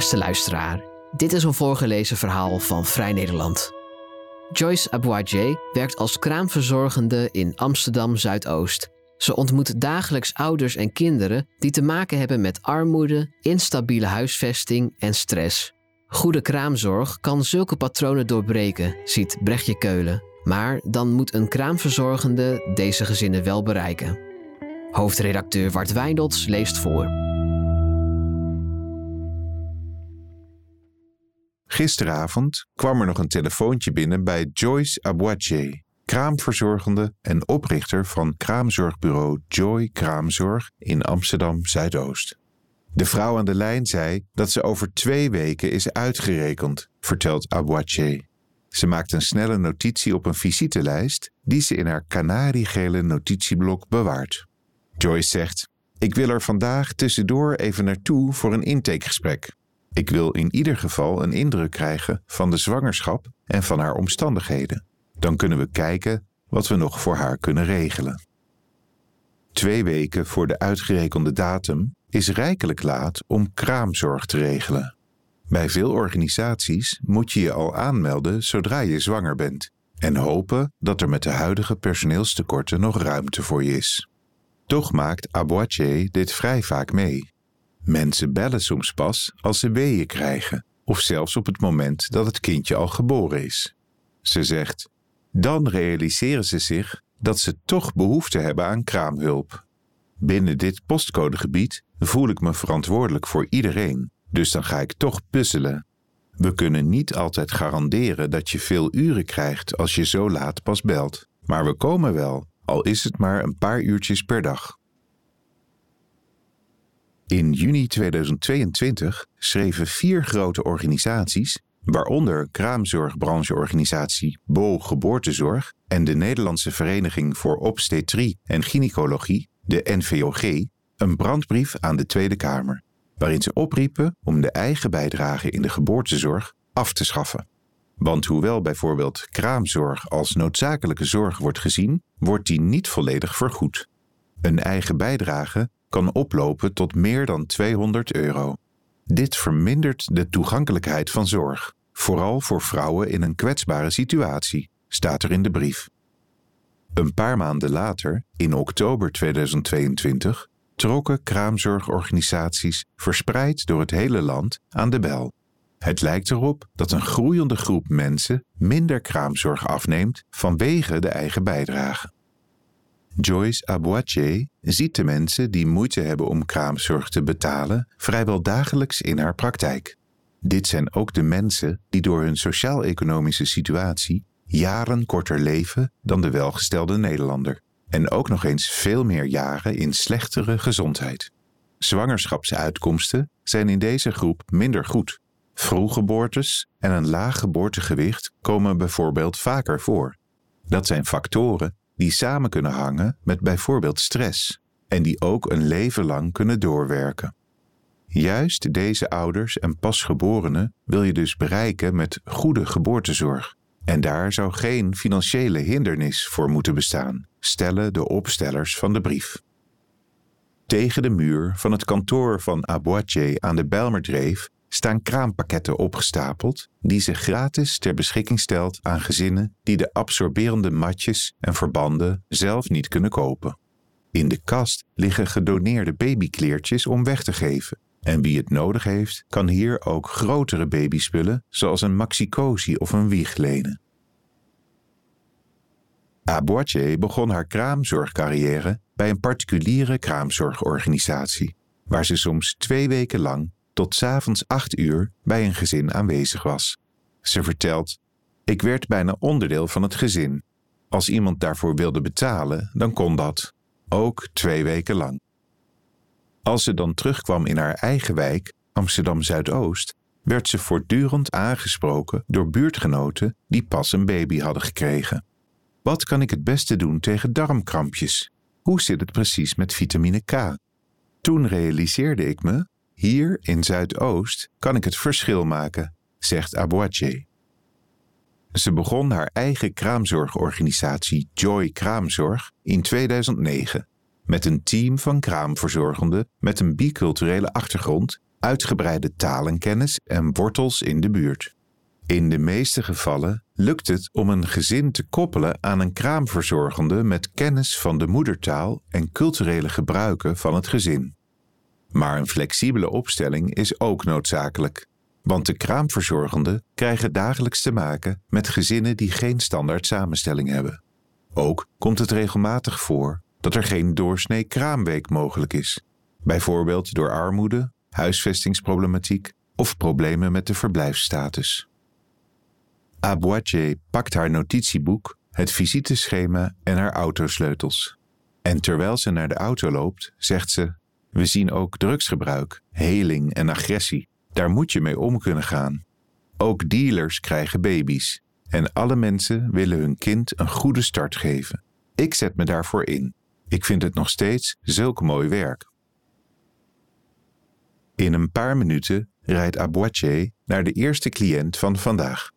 Beste luisteraar, dit is een voorgelezen verhaal van Vrij Nederland. Joyce Abouadje werkt als kraamverzorgende in Amsterdam Zuidoost. Ze ontmoet dagelijks ouders en kinderen die te maken hebben met armoede, instabiele huisvesting en stress. Goede kraamzorg kan zulke patronen doorbreken, ziet Brechtje Keulen. Maar dan moet een kraamverzorgende deze gezinnen wel bereiken. Hoofdredacteur Wart Wijndots leest voor. Gisteravond kwam er nog een telefoontje binnen bij Joyce Abouadje, kraamverzorgende en oprichter van kraamzorgbureau Joy Kraamzorg in Amsterdam Zuidoost. De vrouw aan de lijn zei dat ze over twee weken is uitgerekend, vertelt Abouadje. Ze maakt een snelle notitie op een visitelijst die ze in haar kanariegele notitieblok bewaart. Joyce zegt: Ik wil er vandaag tussendoor even naartoe voor een intakegesprek. Ik wil in ieder geval een indruk krijgen van de zwangerschap en van haar omstandigheden. Dan kunnen we kijken wat we nog voor haar kunnen regelen. Twee weken voor de uitgerekende datum is rijkelijk laat om kraamzorg te regelen. Bij veel organisaties moet je je al aanmelden zodra je zwanger bent en hopen dat er met de huidige personeelstekorten nog ruimte voor je is. Toch maakt Aboitier dit vrij vaak mee. Mensen bellen soms pas als ze weeën krijgen, of zelfs op het moment dat het kindje al geboren is. Ze zegt: Dan realiseren ze zich dat ze toch behoefte hebben aan kraamhulp. Binnen dit postcodegebied voel ik me verantwoordelijk voor iedereen, dus dan ga ik toch puzzelen. We kunnen niet altijd garanderen dat je veel uren krijgt als je zo laat pas belt, maar we komen wel, al is het maar een paar uurtjes per dag. In juni 2022 schreven vier grote organisaties, waaronder kraamzorgbrancheorganisatie Bo Geboortezorg en de Nederlandse Vereniging voor Obstetrie en Gynaecologie, de NVOG, een brandbrief aan de Tweede Kamer, waarin ze opriepen om de eigen bijdrage in de geboortezorg af te schaffen. Want hoewel bijvoorbeeld kraamzorg als noodzakelijke zorg wordt gezien, wordt die niet volledig vergoed. Een eigen bijdrage kan oplopen tot meer dan 200 euro. Dit vermindert de toegankelijkheid van zorg, vooral voor vrouwen in een kwetsbare situatie, staat er in de brief. Een paar maanden later, in oktober 2022, trokken kraamzorgorganisaties verspreid door het hele land aan de bel. Het lijkt erop dat een groeiende groep mensen minder kraamzorg afneemt vanwege de eigen bijdrage. Joyce Abouatje ziet de mensen die moeite hebben om kraamzorg te betalen vrijwel dagelijks in haar praktijk. Dit zijn ook de mensen die door hun sociaal-economische situatie jaren korter leven dan de welgestelde Nederlander en ook nog eens veel meer jaren in slechtere gezondheid. Zwangerschapsuitkomsten zijn in deze groep minder goed. Vroeggeboortes en een laag geboortegewicht komen bijvoorbeeld vaker voor. Dat zijn factoren die samen kunnen hangen met bijvoorbeeld stress en die ook een leven lang kunnen doorwerken. Juist deze ouders en pasgeborenen wil je dus bereiken met goede geboortezorg. En daar zou geen financiële hindernis voor moeten bestaan, stellen de opstellers van de brief. Tegen de muur van het kantoor van Aboitier aan de Bijlmerdreef staan kraampakketten opgestapeld die ze gratis ter beschikking stelt aan gezinnen die de absorberende matjes en verbanden zelf niet kunnen kopen. In de kast liggen gedoneerde babykleertjes om weg te geven. En wie het nodig heeft, kan hier ook grotere babyspullen zoals een maxicosi of een wieg lenen. Aboitier begon haar kraamzorgcarrière bij een particuliere kraamzorgorganisatie, waar ze soms twee weken lang tot s avonds acht uur bij een gezin aanwezig was. Ze vertelt: Ik werd bijna onderdeel van het gezin. Als iemand daarvoor wilde betalen, dan kon dat, ook twee weken lang. Als ze dan terugkwam in haar eigen wijk, Amsterdam Zuidoost, werd ze voortdurend aangesproken door buurtgenoten die pas een baby hadden gekregen. Wat kan ik het beste doen tegen darmkrampjes? Hoe zit het precies met vitamine K? Toen realiseerde ik me hier in Zuidoost kan ik het verschil maken, zegt Aboitier. Ze begon haar eigen kraamzorgorganisatie Joy Kraamzorg in 2009 met een team van kraamverzorgenden met een biculturele achtergrond uitgebreide talenkennis en wortels in de buurt. In de meeste gevallen lukt het om een gezin te koppelen aan een kraamverzorgende met kennis van de moedertaal en culturele gebruiken van het gezin. Maar een flexibele opstelling is ook noodzakelijk, want de kraamverzorgenden krijgen dagelijks te maken met gezinnen die geen standaard samenstelling hebben. Ook komt het regelmatig voor dat er geen doorsnee kraamweek mogelijk is, bijvoorbeeld door armoede, huisvestingsproblematiek of problemen met de verblijfsstatus. Aboitier pakt haar notitieboek, het visiteschema en haar autosleutels. En terwijl ze naar de auto loopt, zegt ze: We zien ook drugsgebruik, heling en agressie. Daar moet je mee om kunnen gaan. Ook dealers krijgen baby's. En alle mensen willen hun kind een goede start geven. Ik zet me daarvoor in. Ik vind het nog steeds zulk mooi werk. In een paar minuten rijdt Aboitier naar de eerste cliënt van vandaag.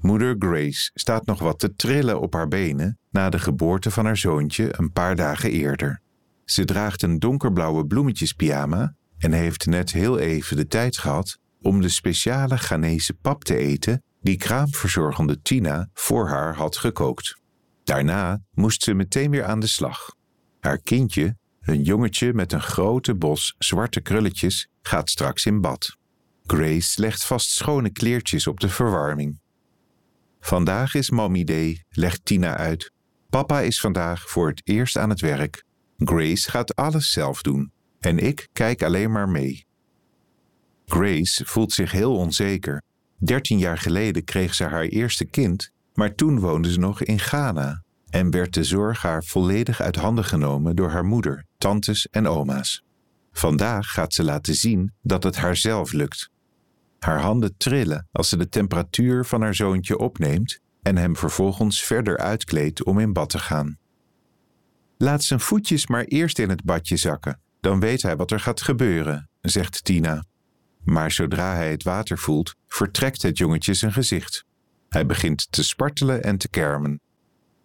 Moeder Grace staat nog wat te trillen op haar benen na de geboorte van haar zoontje een paar dagen eerder. Ze draagt een donkerblauwe bloemetjespyjama en heeft net heel even de tijd gehad om de speciale Ghanese pap te eten die kraamverzorgende Tina voor haar had gekookt. Daarna moest ze meteen weer aan de slag. Haar kindje, een jongetje met een grote bos zwarte krulletjes, gaat straks in bad. Grace legt vast schone kleertjes op de verwarming. Vandaag is Mommy Day, legt Tina uit. Papa is vandaag voor het eerst aan het werk. Grace gaat alles zelf doen en ik kijk alleen maar mee. Grace voelt zich heel onzeker. Dertien jaar geleden kreeg ze haar eerste kind, maar toen woonde ze nog in Ghana en werd de zorg haar volledig uit handen genomen door haar moeder, tantes en oma's. Vandaag gaat ze laten zien dat het haar zelf lukt. Haar handen trillen als ze de temperatuur van haar zoontje opneemt en hem vervolgens verder uitkleedt om in bad te gaan. Laat zijn voetjes maar eerst in het badje zakken, dan weet hij wat er gaat gebeuren, zegt Tina. Maar zodra hij het water voelt, vertrekt het jongetje zijn gezicht. Hij begint te spartelen en te kermen.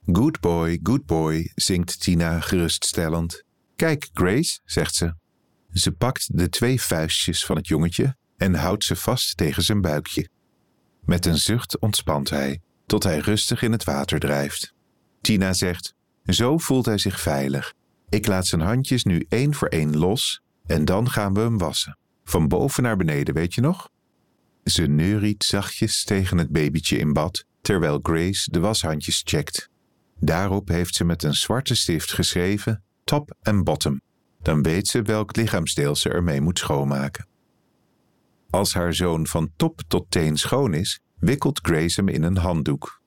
Good boy, good boy, zingt Tina geruststellend. Kijk, Grace, zegt ze. Ze pakt de twee vuistjes van het jongetje en houdt ze vast tegen zijn buikje. Met een zucht ontspant hij, tot hij rustig in het water drijft. Tina zegt: Zo voelt hij zich veilig. Ik laat zijn handjes nu één voor één los en dan gaan we hem wassen. Van boven naar beneden, weet je nog? Ze neuriet zachtjes tegen het babytje in bad, terwijl Grace de washandjes checkt. Daarop heeft ze met een zwarte stift geschreven top en bottom. Dan weet ze welk lichaamsdeel ze ermee moet schoonmaken. Als haar zoon van top tot teen schoon is, wikkelt Grace hem in een handdoek.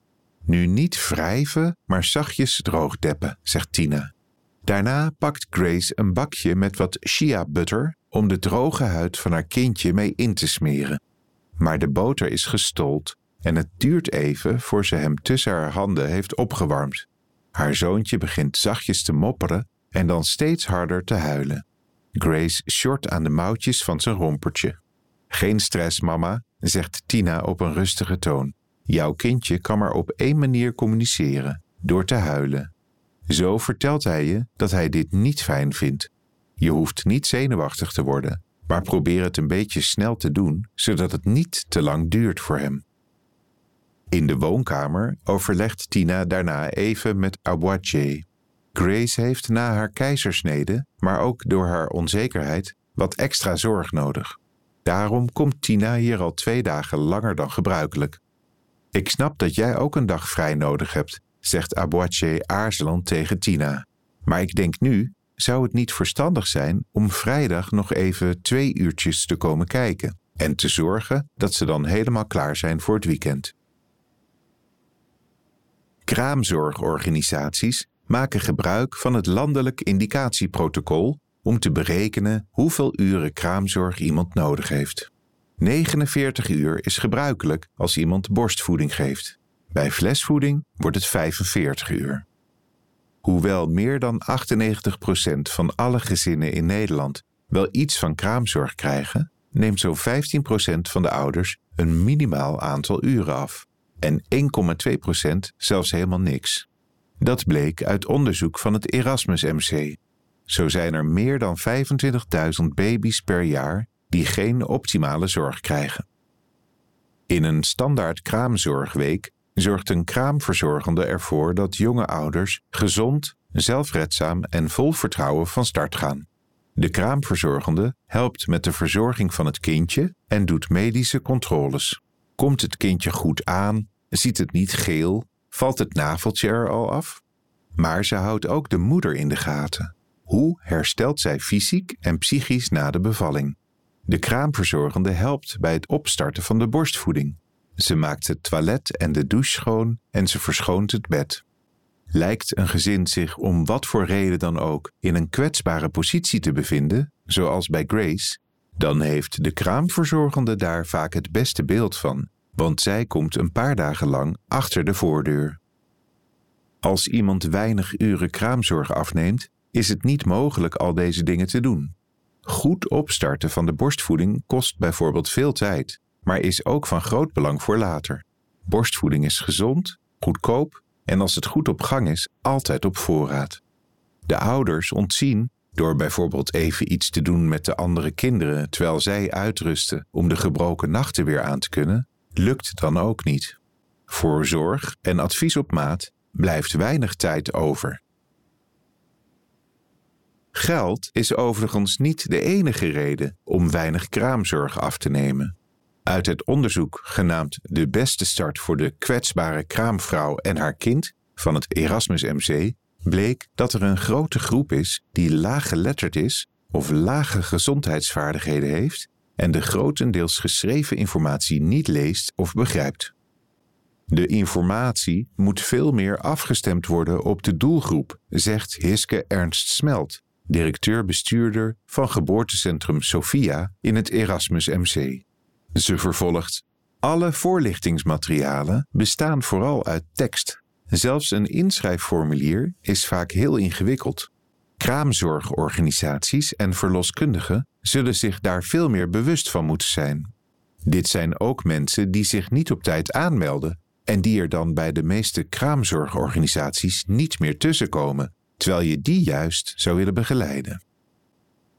Nu niet wrijven, maar zachtjes droogdeppen, zegt Tina. Daarna pakt Grace een bakje met wat shea butter om de droge huid van haar kindje mee in te smeren. Maar de boter is gestold en het duurt even voor ze hem tussen haar handen heeft opgewarmd. Haar zoontje begint zachtjes te mopperen en dan steeds harder te huilen. Grace short aan de mouwtjes van zijn rompertje. Geen stress, mama, zegt Tina op een rustige toon. Jouw kindje kan maar op één manier communiceren: door te huilen. Zo vertelt hij je dat hij dit niet fijn vindt. Je hoeft niet zenuwachtig te worden, maar probeer het een beetje snel te doen, zodat het niet te lang duurt voor hem. In de woonkamer overlegt Tina daarna even met Aboitier. Grace heeft na haar keizersnede, maar ook door haar onzekerheid, wat extra zorg nodig. Daarom komt Tina hier al twee dagen langer dan gebruikelijk. Ik snap dat jij ook een dag vrij nodig hebt, zegt Aboitier aarzelend tegen Tina. Maar ik denk nu, zou het niet verstandig zijn om vrijdag nog even twee uurtjes te komen kijken en te zorgen dat ze dan helemaal klaar zijn voor het weekend. Kraamzorgorganisaties maken gebruik van het landelijk indicatieprotocol om te berekenen hoeveel uren kraamzorg iemand nodig heeft. 49 uur is gebruikelijk als iemand borstvoeding geeft. Bij flesvoeding wordt het 45 uur. Hoewel meer dan 98% van alle gezinnen in Nederland wel iets van kraamzorg krijgen, neemt zo'n 15% van de ouders een minimaal aantal uren af en 1,2% zelfs helemaal niks. Dat bleek uit onderzoek van het Erasmus MC. Zo zijn er meer dan 25.000 baby's per jaar die geen optimale zorg krijgen. In een standaard kraamzorgweek zorgt een kraamverzorgende ervoor dat jonge ouders gezond, zelfredzaam en vol vertrouwen van start gaan. De kraamverzorgende helpt met de verzorging van het kindje en doet medische controles. Komt het kindje goed aan? Ziet het niet geel? Valt het naveltje er al af? Maar ze houdt ook de moeder in de gaten. Hoe herstelt zij fysiek en psychisch na de bevalling? De kraamverzorgende helpt bij het opstarten van de borstvoeding. Ze maakt het toilet en de douche schoon en ze verschoont het bed. Lijkt een gezin zich om wat voor reden dan ook in een kwetsbare positie te bevinden, zoals bij Grace, dan heeft de kraamverzorgende daar vaak het beste beeld van, want zij komt een paar dagen lang achter de voordeur. Als iemand weinig uren kraamzorg afneemt, is het niet mogelijk al deze dingen te doen. Goed opstarten van de borstvoeding kost bijvoorbeeld veel tijd, maar is ook van groot belang voor later. Borstvoeding is gezond, goedkoop en als het goed op gang is, altijd op voorraad. De ouders ontzien door bijvoorbeeld even iets te doen met de andere kinderen terwijl zij uitrusten om de gebroken nachten weer aan te kunnen, lukt dan ook niet. Voor zorg en advies op maat blijft weinig tijd over. Geld is overigens niet de enige reden om weinig kraamzorg af te nemen. Uit het onderzoek genaamd De beste start voor de kwetsbare kraamvrouw en haar kind van het Erasmus MC bleek dat er een grote groep is die laaggeletterd is of lage gezondheidsvaardigheden heeft en de grotendeels geschreven informatie niet leest of begrijpt. De informatie moet veel meer afgestemd worden op de doelgroep, zegt Hiske Ernst Smelt, directeur-bestuurder van geboortecentrum Sophia in het Erasmus MC. Ze vervolgt: Alle voorlichtingsmaterialen bestaan vooral uit tekst. Zelfs een inschrijfformulier is vaak heel ingewikkeld. Kraamzorgorganisaties en verloskundigen zullen zich daar veel meer bewust van moeten zijn. Dit zijn ook mensen die zich niet op tijd aanmelden en die er dan bij de meeste kraamzorgorganisaties niet meer tussenkomen, terwijl je die juist zou willen begeleiden.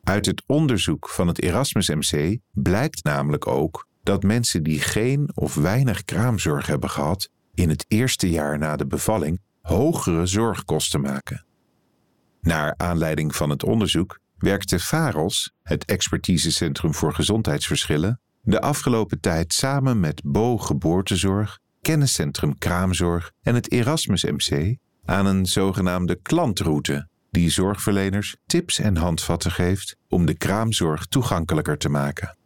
Uit het onderzoek van het Erasmus MC blijkt namelijk ook dat mensen die geen of weinig kraamzorg hebben gehad in het eerste jaar na de bevalling hogere zorgkosten maken. Naar aanleiding van het onderzoek werkte VAROS, het expertisecentrum voor gezondheidsverschillen, de afgelopen tijd samen met BO Geboortezorg, Kenniscentrum Kraamzorg en het Erasmus MC aan een zogenaamde klantroute die zorgverleners tips en handvatten geeft om de kraamzorg toegankelijker te maken.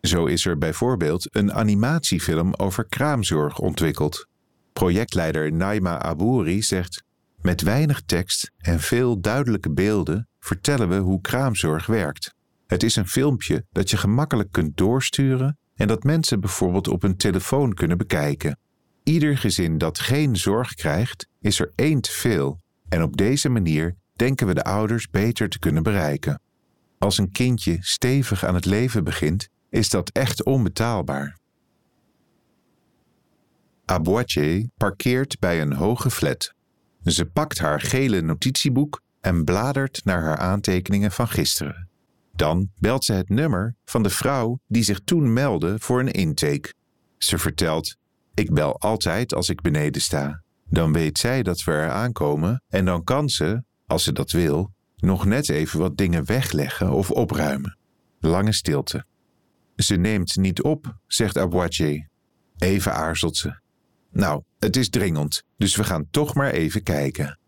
Zo is er bijvoorbeeld een animatiefilm over kraamzorg ontwikkeld. Projectleider Naima Abouri zegt: Met weinig tekst en veel duidelijke beelden vertellen we hoe kraamzorg werkt. Het is een filmpje dat je gemakkelijk kunt doorsturen en dat mensen bijvoorbeeld op hun telefoon kunnen bekijken. Ieder gezin dat geen zorg krijgt, is er één te veel. En op deze manier denken we de ouders beter te kunnen bereiken. Als een kindje stevig aan het leven begint, is dat echt onbetaalbaar. Aboitier parkeert bij een hoge flat. Ze pakt haar gele notitieboek en bladert naar haar aantekeningen van gisteren. Dan belt ze het nummer van de vrouw die zich toen meldde voor een intake. Ze vertelt: Ik bel altijd als ik beneden sta. Dan weet zij dat we er aankomen en dan kan ze, als ze dat wil, nog net even wat dingen wegleggen of opruimen. Lange stilte. Ze neemt niet op, zegt Aboitier. Even aarzelt ze. Nou, het is dringend, dus we gaan toch maar even kijken.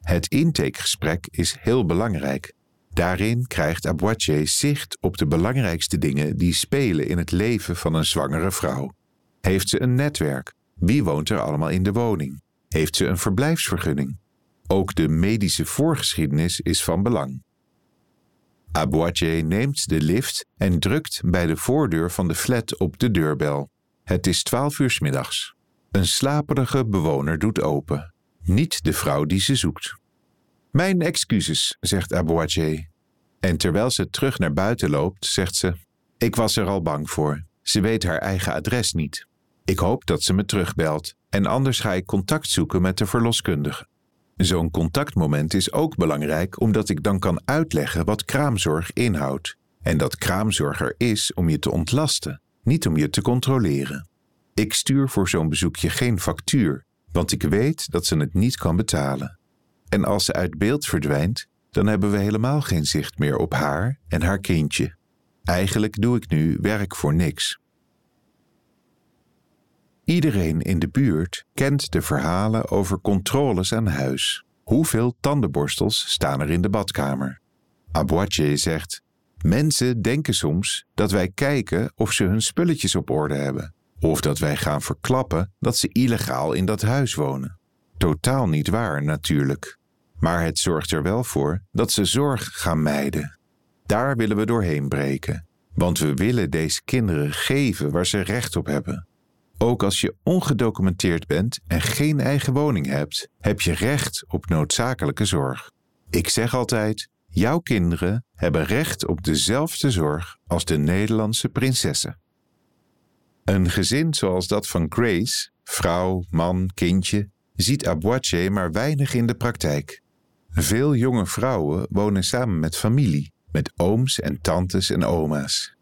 Het intakegesprek is heel belangrijk. Daarin krijgt Aboitier zicht op de belangrijkste dingen die spelen in het leven van een zwangere vrouw. Heeft ze een netwerk? Wie woont er allemaal in de woning? Heeft ze een verblijfsvergunning? Ook de medische voorgeschiedenis is van belang. Aboitier neemt de lift en drukt bij de voordeur van de flat op de deurbel. Het is twaalf uur s middags. Een slaperige bewoner doet open. Niet de vrouw die ze zoekt. Mijn excuses, zegt Aboitier. En terwijl ze terug naar buiten loopt, zegt ze: Ik was er al bang voor. Ze weet haar eigen adres niet. Ik hoop dat ze me terugbelt, en anders ga ik contact zoeken met de verloskundige. Zo'n contactmoment is ook belangrijk omdat ik dan kan uitleggen wat kraamzorg inhoudt. En dat kraamzorg er is om je te ontlasten, niet om je te controleren. Ik stuur voor zo'n bezoekje geen factuur, want ik weet dat ze het niet kan betalen. En als ze uit beeld verdwijnt, dan hebben we helemaal geen zicht meer op haar en haar kindje. Eigenlijk doe ik nu werk voor niks. Iedereen in de buurt kent de verhalen over controles aan huis. Hoeveel tandenborstels staan er in de badkamer? Aboitje zegt: Mensen denken soms dat wij kijken of ze hun spulletjes op orde hebben, of dat wij gaan verklappen dat ze illegaal in dat huis wonen. Totaal niet waar, natuurlijk. Maar het zorgt er wel voor dat ze zorg gaan mijden. Daar willen we doorheen breken, want we willen deze kinderen geven waar ze recht op hebben. Ook als je ongedocumenteerd bent en geen eigen woning hebt, heb je recht op noodzakelijke zorg. Ik zeg altijd: jouw kinderen hebben recht op dezelfde zorg als de Nederlandse prinsessen. Een gezin zoals dat van Grace, vrouw, man, kindje, ziet Aboitier maar weinig in de praktijk. Veel jonge vrouwen wonen samen met familie, met ooms en tantes en oma's.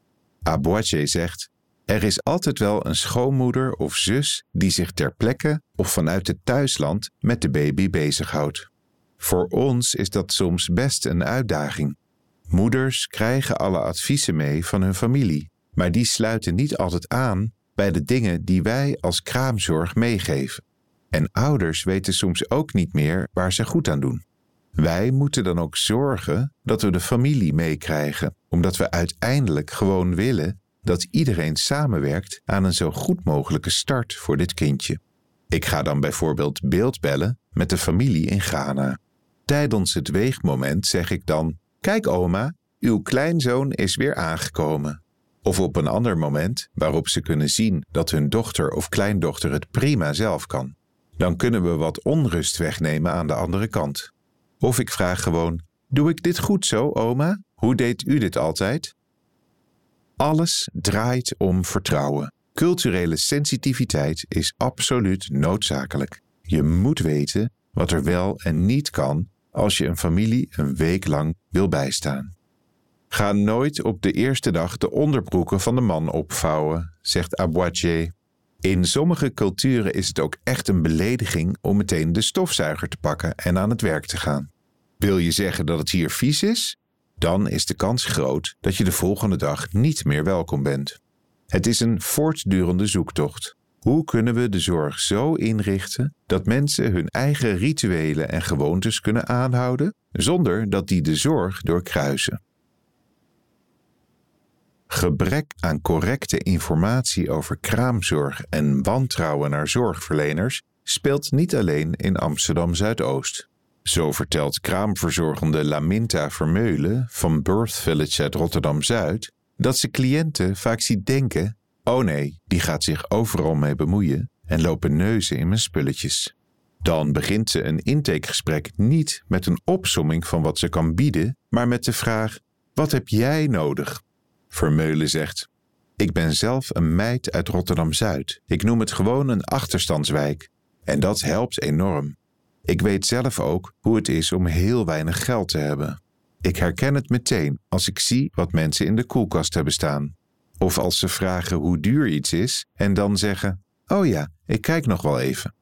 Aboitier zegt: Er is altijd wel een schoonmoeder of zus die zich ter plekke of vanuit het thuisland met de baby bezighoudt. Voor ons is dat soms best een uitdaging. Moeders krijgen alle adviezen mee van hun familie, maar die sluiten niet altijd aan bij de dingen die wij als kraamzorg meegeven. En ouders weten soms ook niet meer waar ze goed aan doen. Wij moeten dan ook zorgen dat we de familie meekrijgen, omdat we uiteindelijk gewoon willen dat iedereen samenwerkt aan een zo goed mogelijke start voor dit kindje. Ik ga dan bijvoorbeeld beeldbellen met de familie in Ghana. Tijdens het weegmoment zeg ik dan: Kijk, oma, uw kleinzoon is weer aangekomen. Of op een ander moment waarop ze kunnen zien dat hun dochter of kleindochter het prima zelf kan. Dan kunnen we wat onrust wegnemen aan de andere kant. Of ik vraag gewoon: Doe ik dit goed zo, oma? Hoe deed u dit altijd? Alles draait om vertrouwen. Culturele sensitiviteit is absoluut noodzakelijk. Je moet weten wat er wel en niet kan als je een familie een week lang wil bijstaan. Ga nooit op de eerste dag de onderbroeken van de man opvouwen, zegt Aboitier. In sommige culturen is het ook echt een belediging om meteen de stofzuiger te pakken en aan het werk te gaan. Wil je zeggen dat het hier vies is? Dan is de kans groot dat je de volgende dag niet meer welkom bent. Het is een voortdurende zoektocht. Hoe kunnen we de zorg zo inrichten dat mensen hun eigen rituelen en gewoontes kunnen aanhouden zonder dat die de zorg doorkruisen? Gebrek aan correcte informatie over kraamzorg en wantrouwen naar zorgverleners speelt niet alleen in Amsterdam Zuidoost. Zo vertelt kraamverzorgende Laminta Vermeulen van Birth Village uit Rotterdam Zuid dat ze cliënten vaak ziet denken: oh nee, die gaat zich overal mee bemoeien en lopen neuzen in mijn spulletjes. Dan begint ze een intakegesprek niet met een opsomming van wat ze kan bieden, maar met de vraag: wat heb jij nodig? Vermeulen zegt: Ik ben zelf een meid uit Rotterdam Zuid. Ik noem het gewoon een achterstandswijk. En dat helpt enorm. Ik weet zelf ook hoe het is om heel weinig geld te hebben. Ik herken het meteen als ik zie wat mensen in de koelkast hebben staan. Of als ze vragen hoe duur iets is en dan zeggen: Oh ja, ik kijk nog wel even.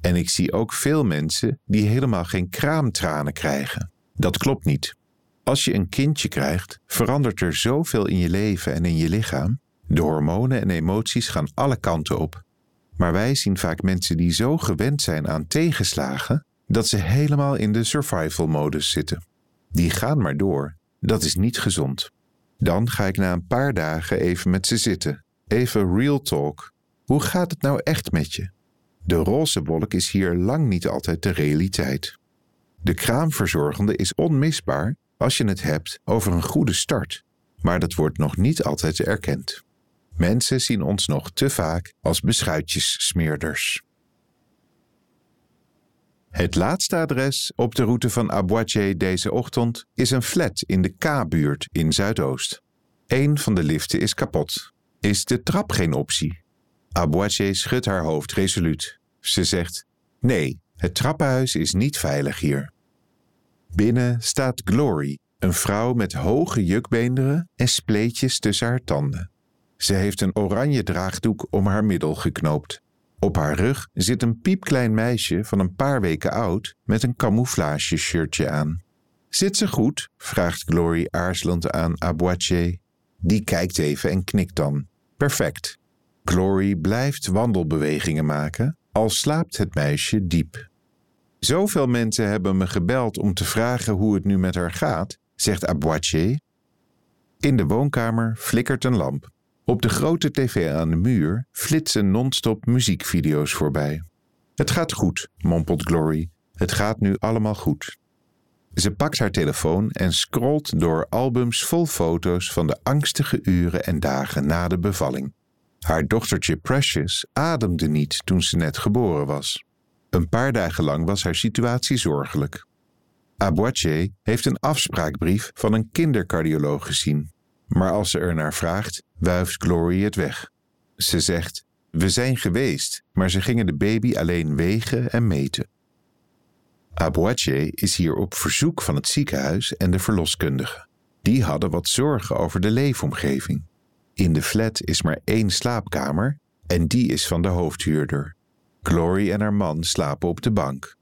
En ik zie ook veel mensen die helemaal geen kraamtranen krijgen. Dat klopt niet. Als je een kindje krijgt, verandert er zoveel in je leven en in je lichaam. De hormonen en emoties gaan alle kanten op. Maar wij zien vaak mensen die zo gewend zijn aan tegenslagen dat ze helemaal in de survival-modus zitten. Die gaan maar door. Dat is niet gezond. Dan ga ik na een paar dagen even met ze zitten. Even real talk. Hoe gaat het nou echt met je? De roze wolk is hier lang niet altijd de realiteit. De kraamverzorgende is onmisbaar als je het hebt over een goede start, maar dat wordt nog niet altijd erkend. Mensen zien ons nog te vaak als beschuitjessmeerders. Het laatste adres op de route van Aboitier deze ochtend is een flat in de K-buurt in Zuidoost. Een van de liften is kapot. Is de trap geen optie? Aboitier schudt haar hoofd resoluut. Ze zegt: Nee, het trappenhuis is niet veilig hier. Binnen staat Glory, Een vrouw met hoge jukbeenderen en spleetjes tussen haar tanden. Ze heeft een oranje draagdoek om haar middel geknoopt. Op haar rug zit een piepklein meisje van een paar weken oud met een camouflage shirtje aan. Zit ze goed? vraagt Glory aarzelend aan Aboitier. Die kijkt even en knikt dan. Perfect. Glory blijft wandelbewegingen maken, al slaapt het meisje diep. Zoveel mensen hebben me gebeld om te vragen hoe het nu met haar gaat, zegt Aboitier. In de woonkamer flikkert een lamp. Op de grote tv aan de muur flitsen non-stop muziekvideo's voorbij. Het gaat goed, mompelt Glory. Het gaat nu allemaal goed. Ze pakt haar telefoon en scrolt door albums vol foto's van de angstige uren en dagen na de bevalling. Haar dochtertje Precious ademde niet toen ze net geboren was. Een paar dagen lang was haar situatie zorgelijk. Aboitier heeft een afspraakbrief van een kindercardioloog gezien. Maar als ze er naar vraagt, wuift Glory het weg. Ze zegt: We zijn geweest, maar ze gingen de baby alleen wegen en meten. Aboitier is hier op verzoek van het ziekenhuis en de verloskundige. Die hadden wat zorgen over de leefomgeving. In de flat is maar één slaapkamer en die is van de hoofdhuurder. Glory en haar man slapen op de bank.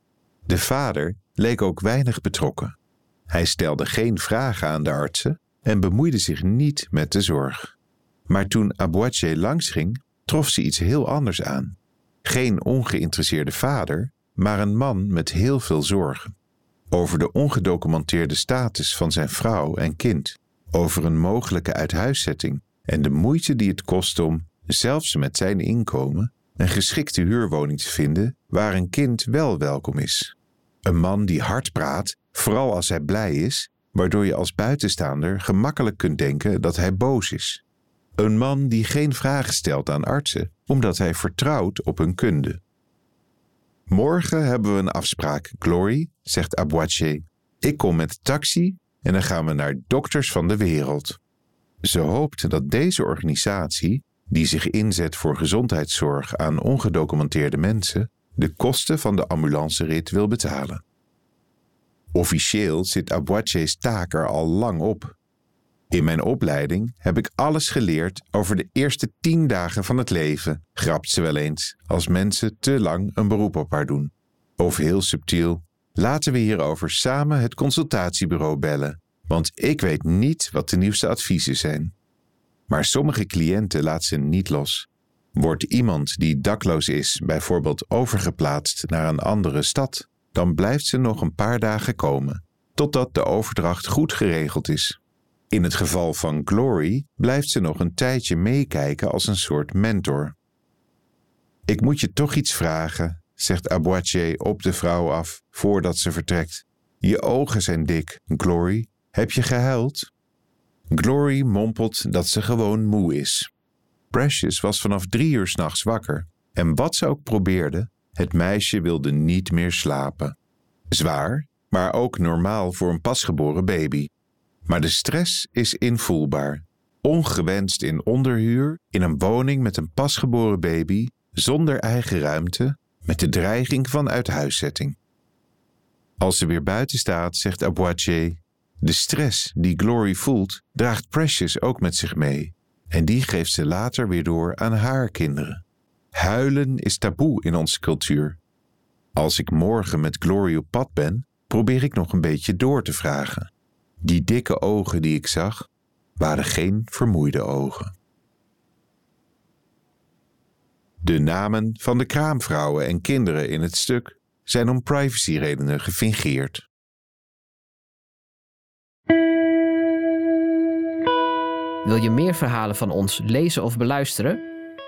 De vader leek ook weinig betrokken. Hij stelde geen vragen aan de artsen en bemoeide zich niet met de zorg. Maar toen Aboitier langsging, trof ze iets heel anders aan. Geen ongeïnteresseerde vader, maar een man met heel veel zorgen. Over de ongedocumenteerde status van zijn vrouw en kind, over een mogelijke uithuiszetting en de moeite die het kost om, zelfs met zijn inkomen, een geschikte huurwoning te vinden waar een kind wel welkom is. Een man die hard praat, vooral als hij blij is, waardoor je als buitenstaander gemakkelijk kunt denken dat hij boos is. Een man die geen vragen stelt aan artsen, omdat hij vertrouwt op hun kunde. Morgen hebben we een afspraak, Glory, zegt Aboitier. Ik kom met de taxi en dan gaan we naar Dokters van de Wereld. Ze hoopt dat deze organisatie, die zich inzet voor gezondheidszorg aan ongedocumenteerde mensen, de kosten van de ambulancerit wil betalen. Officieel zit Aboitiers taak er al lang op. In mijn opleiding heb ik alles geleerd over de eerste tien dagen van het leven, grapt ze wel eens, als mensen te lang een beroep op haar doen. Of heel subtiel, laten we hierover samen het consultatiebureau bellen, want ik weet niet wat de nieuwste adviezen zijn. Maar sommige cliënten laat ze niet los. Wordt iemand die dakloos is bijvoorbeeld overgeplaatst naar een andere stad, dan blijft ze nog een paar dagen komen, totdat de overdracht goed geregeld is. In het geval van Glory blijft ze nog een tijdje meekijken als een soort mentor. Ik moet je toch iets vragen, zegt Aboitier op de vrouw af voordat ze vertrekt. Je ogen zijn dik, Glory. Heb je gehuild? Glory mompelt dat ze gewoon moe is. Precious was vanaf drie uur s'nachts wakker en wat ze ook probeerde, het meisje wilde niet meer slapen. Zwaar, maar ook normaal voor een pasgeboren baby. Maar de stress is invoelbaar. Ongewenst in onderhuur, in een woning met een pasgeboren baby, zonder eigen ruimte, met de dreiging van uithuiszetting. Als ze weer buiten staat, zegt Aboitier: De stress die Glory voelt, draagt Precious ook met zich mee. En die geeft ze later weer door aan haar kinderen. Huilen is taboe in onze cultuur. Als ik morgen met Glory op pad ben, probeer ik nog een beetje door te vragen. Die dikke ogen die ik zag, waren geen vermoeide ogen. De namen van de kraamvrouwen en kinderen in het stuk zijn om privacyredenen gefingeerd. Wil je meer verhalen van ons lezen of beluisteren?